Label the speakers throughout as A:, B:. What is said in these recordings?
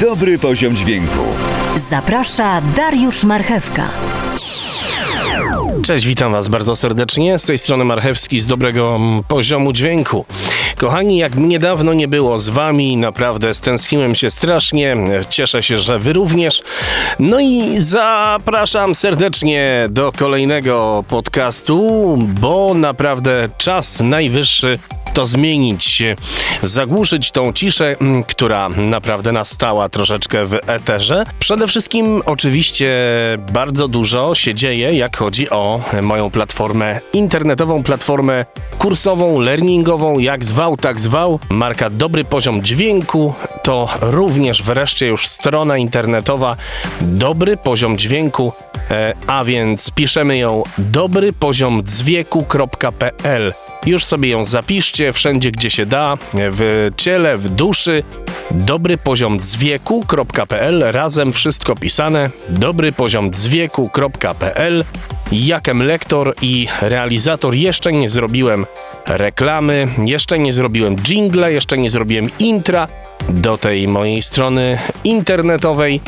A: Dobry poziom dźwięku.
B: Zaprasza Dariusz Marchewka.
C: Cześć, witam Was bardzo serdecznie. Z tej strony Marchewski z dobrego mm, poziomu dźwięku. Kochani, jak mnie dawno nie było z Wami, naprawdę stęskniłem się strasznie. Cieszę się, że Wy również. No i zapraszam serdecznie do kolejnego podcastu, bo naprawdę czas najwyższy to zmienić, zagłuszyć tą ciszę, mm, która naprawdę nastała troszeczkę w eterze. Przede wszystkim oczywiście bardzo dużo się dzieje, jak chodzi o moją platformę internetową, platformę kursową, learningową, jak zwał, tak zwał. Marka Dobry Poziom Dźwięku to również wreszcie już strona internetowa Dobry Poziom Dźwięku, e, a więc piszemy ją dobrypoziomdzwieku.pl już sobie ją zapiszcie wszędzie, gdzie się da, w ciele, w duszy. Dobry poziom dzwieku.pl, razem wszystko pisane. Dobry poziom dzwieku.pl. Jakem lektor i realizator jeszcze nie zrobiłem reklamy, jeszcze nie zrobiłem jingle, jeszcze nie zrobiłem intra do tej mojej strony internetowej.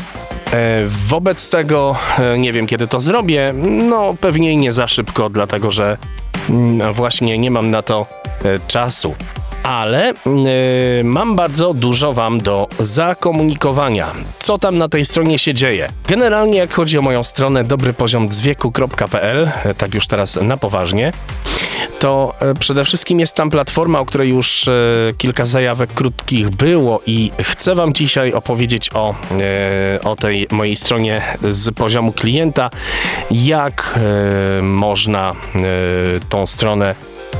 C: E, wobec tego e, nie wiem kiedy to zrobię, no pewnie nie za szybko, dlatego że no właśnie nie mam na to e, czasu. Ale yy, mam bardzo dużo Wam do zakomunikowania. Co tam na tej stronie się dzieje? Generalnie, jak chodzi o moją stronę dobrypoziomdzwieku.pl, tak już teraz na poważnie, to przede wszystkim jest tam platforma, o której już kilka zajawek krótkich było i chcę Wam dzisiaj opowiedzieć o, o tej mojej stronie z poziomu klienta, jak można tą stronę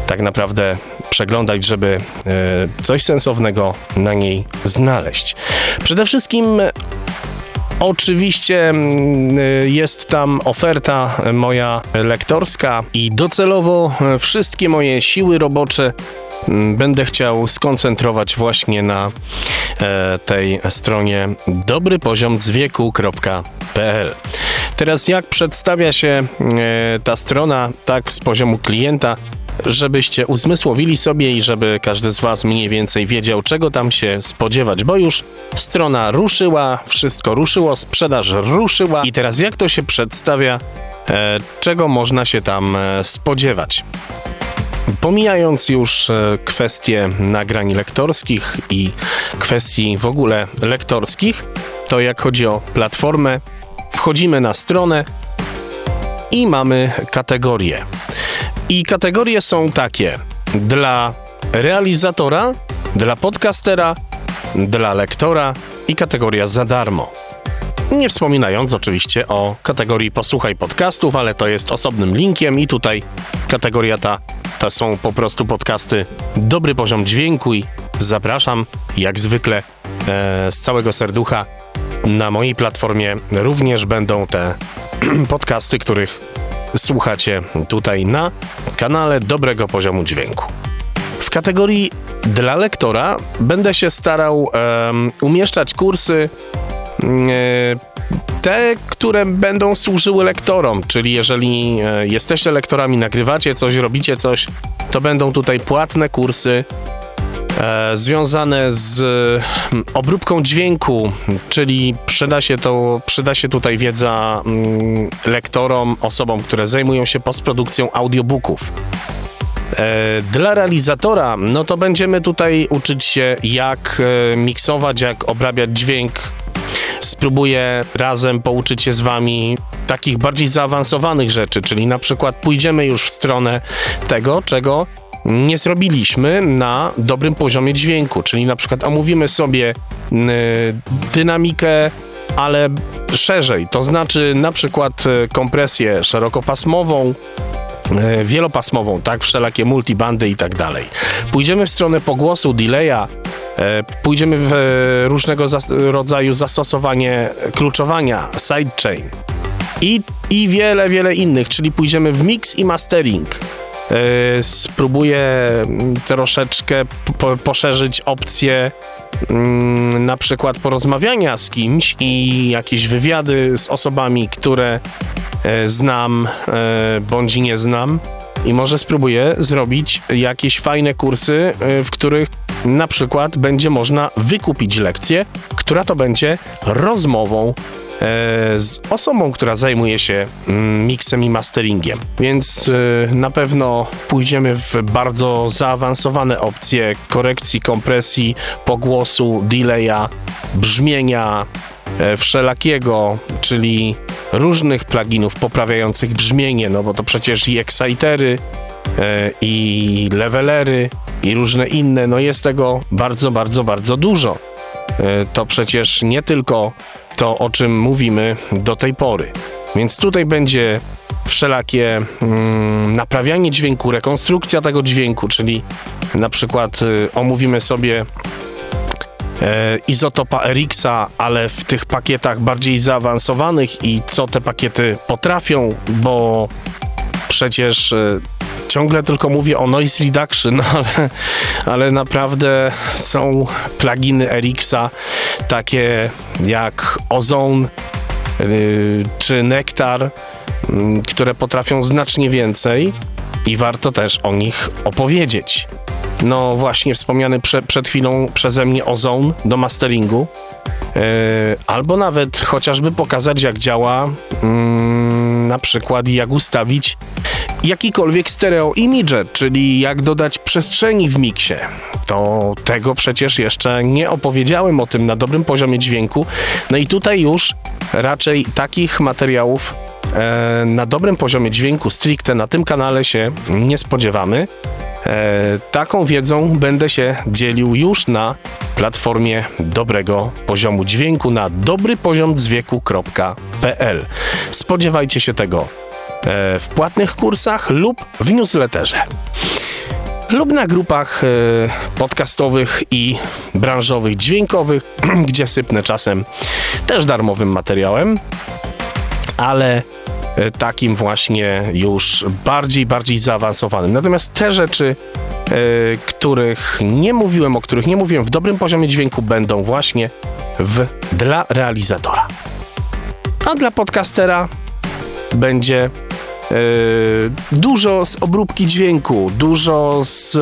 C: tak naprawdę przeglądać, żeby coś sensownego na niej znaleźć. Przede wszystkim Oczywiście jest tam oferta moja lektorska i docelowo wszystkie moje siły robocze będę chciał skoncentrować właśnie na tej stronie dobrypoziomdzwieku.pl. Teraz jak przedstawia się ta strona tak z poziomu klienta, żebyście uzmysłowili sobie i żeby każdy z Was mniej więcej wiedział, czego tam się spodziewać, bo już strona ruszyła, wszystko ruszyło, sprzedaż ruszyła i teraz jak to się przedstawia, e, czego można się tam e, spodziewać. Pomijając już e, kwestie nagrań lektorskich i kwestii w ogóle lektorskich, to jak chodzi o platformę, wchodzimy na stronę i mamy kategorie. I kategorie są takie: dla realizatora, dla podcastera, dla lektora i kategoria za darmo. Nie wspominając oczywiście o kategorii posłuchaj podcastów, ale to jest osobnym linkiem i tutaj kategoria ta to są po prostu podcasty. Dobry poziom dźwięku i zapraszam jak zwykle e, z całego serducha. Na mojej platformie również będą te podcasty, których słuchacie tutaj na kanale dobrego poziomu dźwięku. W kategorii dla lektora będę się starał um, umieszczać kursy um, te, które będą służyły lektorom, czyli jeżeli e, jesteście lektorami, nagrywacie coś, robicie coś, to będą tutaj płatne kursy e, związane z mm, obróbką dźwięku, czyli przyda się, to, przyda się tutaj wiedza mm, lektorom, osobom, które zajmują się postprodukcją audiobooków. E, dla realizatora, no to będziemy tutaj uczyć się, jak miksować, jak obrabiać dźwięk spróbuję razem pouczyć się z Wami takich bardziej zaawansowanych rzeczy, czyli na przykład pójdziemy już w stronę tego, czego nie zrobiliśmy na dobrym poziomie dźwięku, czyli na przykład omówimy sobie y, dynamikę, ale szerzej, to znaczy na przykład y, kompresję szerokopasmową, y, wielopasmową, tak, wszelakie multibandy i tak dalej. Pójdziemy w stronę pogłosu, delaya, pójdziemy w różnego zas rodzaju zastosowanie kluczowania, sidechain. I, i wiele, wiele innych, czyli pójdziemy w mix i mastering. E, spróbuję troszeczkę po, poszerzyć opcje mm, na przykład porozmawiania z kimś i jakieś wywiady z osobami, które znam bądź nie znam. I może spróbuję zrobić jakieś fajne kursy, w których na przykład będzie można wykupić lekcję, która to będzie rozmową. e, z osobą, która zajmuje się mm, miksem i masteringiem. Więc y, na pewno pójdziemy w bardzo zaawansowane opcje korekcji, kompresji, pogłosu, delaya, brzmienia, e, wszelakiego, czyli różnych pluginów poprawiających brzmienie, no bo to przecież i excitery, e, i levelery, i różne inne, no jest tego bardzo, bardzo, bardzo dużo. E, to przecież nie tylko to, o czym mówimy do tej pory. Więc tutaj będzie wszelakie mm, naprawianie dźwięku, rekonstrukcja tego dźwięku, czyli na przykład y, omówimy sobie e, izotopa Erixa, ale w tych pakietach bardziej zaawansowanych i co te pakiety potrafią, bo przecież e, ciągle tylko mówię o noise reduction, ale, ale naprawdę są pluginy Erixa takie jak Ozone yy, czy Nektar, yy, które potrafią znacznie więcej i warto też o nich opowiedzieć. No właśnie wspomniany prze, przed chwilą przeze mnie Ozone do masteringu, yy, albo nawet chociażby pokazać jak działa mm, na przykład jak ustawić jakikolwiek stereo image, czyli jak dodać przestrzeni w miksie. To tego przecież jeszcze nie opowiedziałem o tym na dobrym poziomie dźwięku. No i tutaj już raczej takich materiałów na dobrym poziomie dźwięku stricte na tym kanale się nie spodziewamy. E, taką wiedzą będę się dzielił już na platformie dobrego poziomu dźwięku na dobrypoziomdźwięku.pl. Spodziewajcie się tego e, w płatnych kursach lub w newsletterze. Lub na grupach e, podcastowych i branżowych, dźwiękowych, gdzie sypnę czasem też darmowym materiałem, ale e, takim właśnie już bardziej, bardziej zaawansowanym. Natomiast te rzeczy, e, których nie mówiłem, o których nie mówiłem w dobrym poziomie dźwięku, będą właśnie w dla realizatora. A dla podcastera będzie Yy, dużo z obróbki dźwięku, dużo z,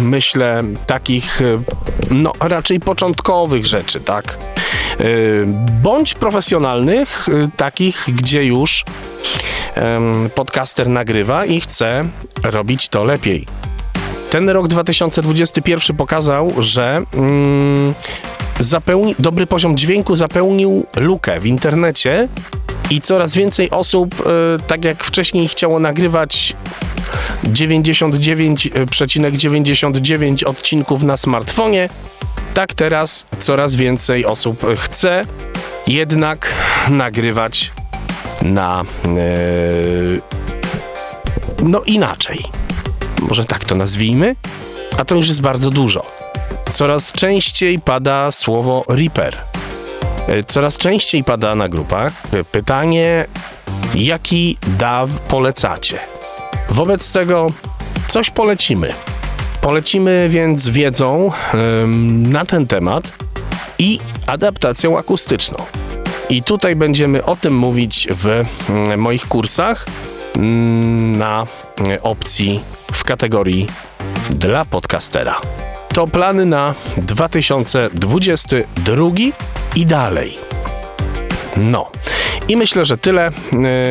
C: myślę, takich, no, raczej początkowych rzeczy, tak? Yy, bądź profesjonalnych, yy, takich, gdzie już podcaster nagrywa i chce robić to lepiej. Ten rok 2021 pokazał, że mm, zapełni, dobry poziom dźwięku zapełnił lukę w internecie i coraz więcej osób, e, tak jak wcześniej chciało nagrywać 99,99 odcinków na smartfonie, tak teraz coraz więcej osób chce jednak nagrywać na yy, no inaczej. Może tak to nazwijmy, a to już jest bardzo dużo. Coraz częściej pada słowo Reaper. E, coraz częściej pada na grupach pytanie, jaki DAW polecacie. Wobec tego coś polecimy. Polecimy więc wiedzą ym, na ten temat i adaptacją akustyczną. I tutaj będziemy o tym mówić w y, moich kursach y, na y, opcji w kategorii dla podcastera. To plany na 2022 i dalej. No. I myślę, że tyle e,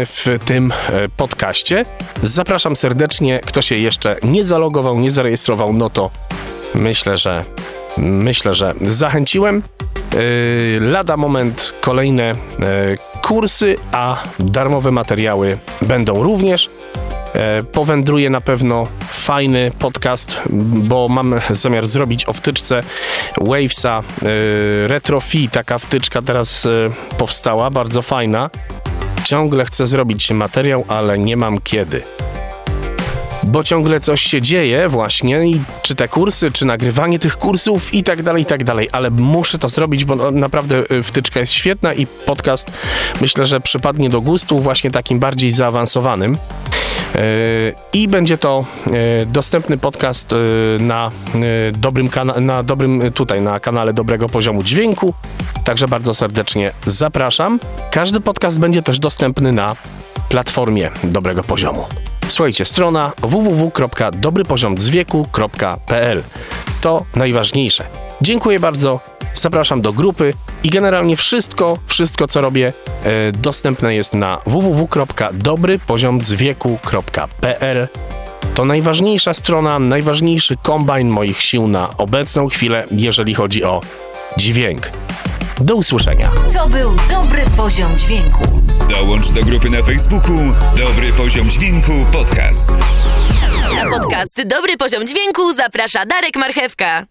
C: w tym e, podcaście. Zapraszam serdecznie. Kto się jeszcze nie zalogował, nie zarejestrował, no to myślę, że myślę, że zachęciłem. E, lada moment kolejne kursy, a darmowe materiały będą również. Powędruje na pewno fajny podcast, bo mam zamiar zrobić o wtyczce Wavesa yy, Retrofi. Taka wtyczka teraz yy, powstała, bardzo fajna. Ciągle chcę zrobić materiał, ale nie mam kiedy bo ciągle coś się dzieje właśnie i czy te kursy, czy nagrywanie tych kursów i tak dalej, i tak dalej, ale muszę to zrobić, bo naprawdę y, wtyczka jest świetna i podcast myślę, że przypadnie do gustu właśnie takim bardziej zaawansowanym. I będzie to e, dostępny podcast e, na e, dobrym, na dobrym tutaj na kanale Dobrego Poziomu Dźwięku. Także bardzo serdecznie zapraszam. Każdy podcast będzie też dostępny na platformie Dobrego Poziomu. Słuchajcie, strona www.dobrypoziomdzwieku.pl To najważniejsze. Dziękuję bardzo, zapraszam do grupy i generalnie wszystko, wszystko co robię e, dostępne jest na www.dobrypoziomdzwieku.pl to najważniejsza strona, najważniejszy kombajn moich sił na obecną chwilę, jeżeli chodzi o dźwięk. Do usłyszenia.
B: To był dobry poziom dźwięku.
A: Dołącz do grupy na Facebooku Dobry Poziom Dźwięku Podcast.
D: Na podcast Dobry Poziom Dźwięku zaprasza Darek Marchewka.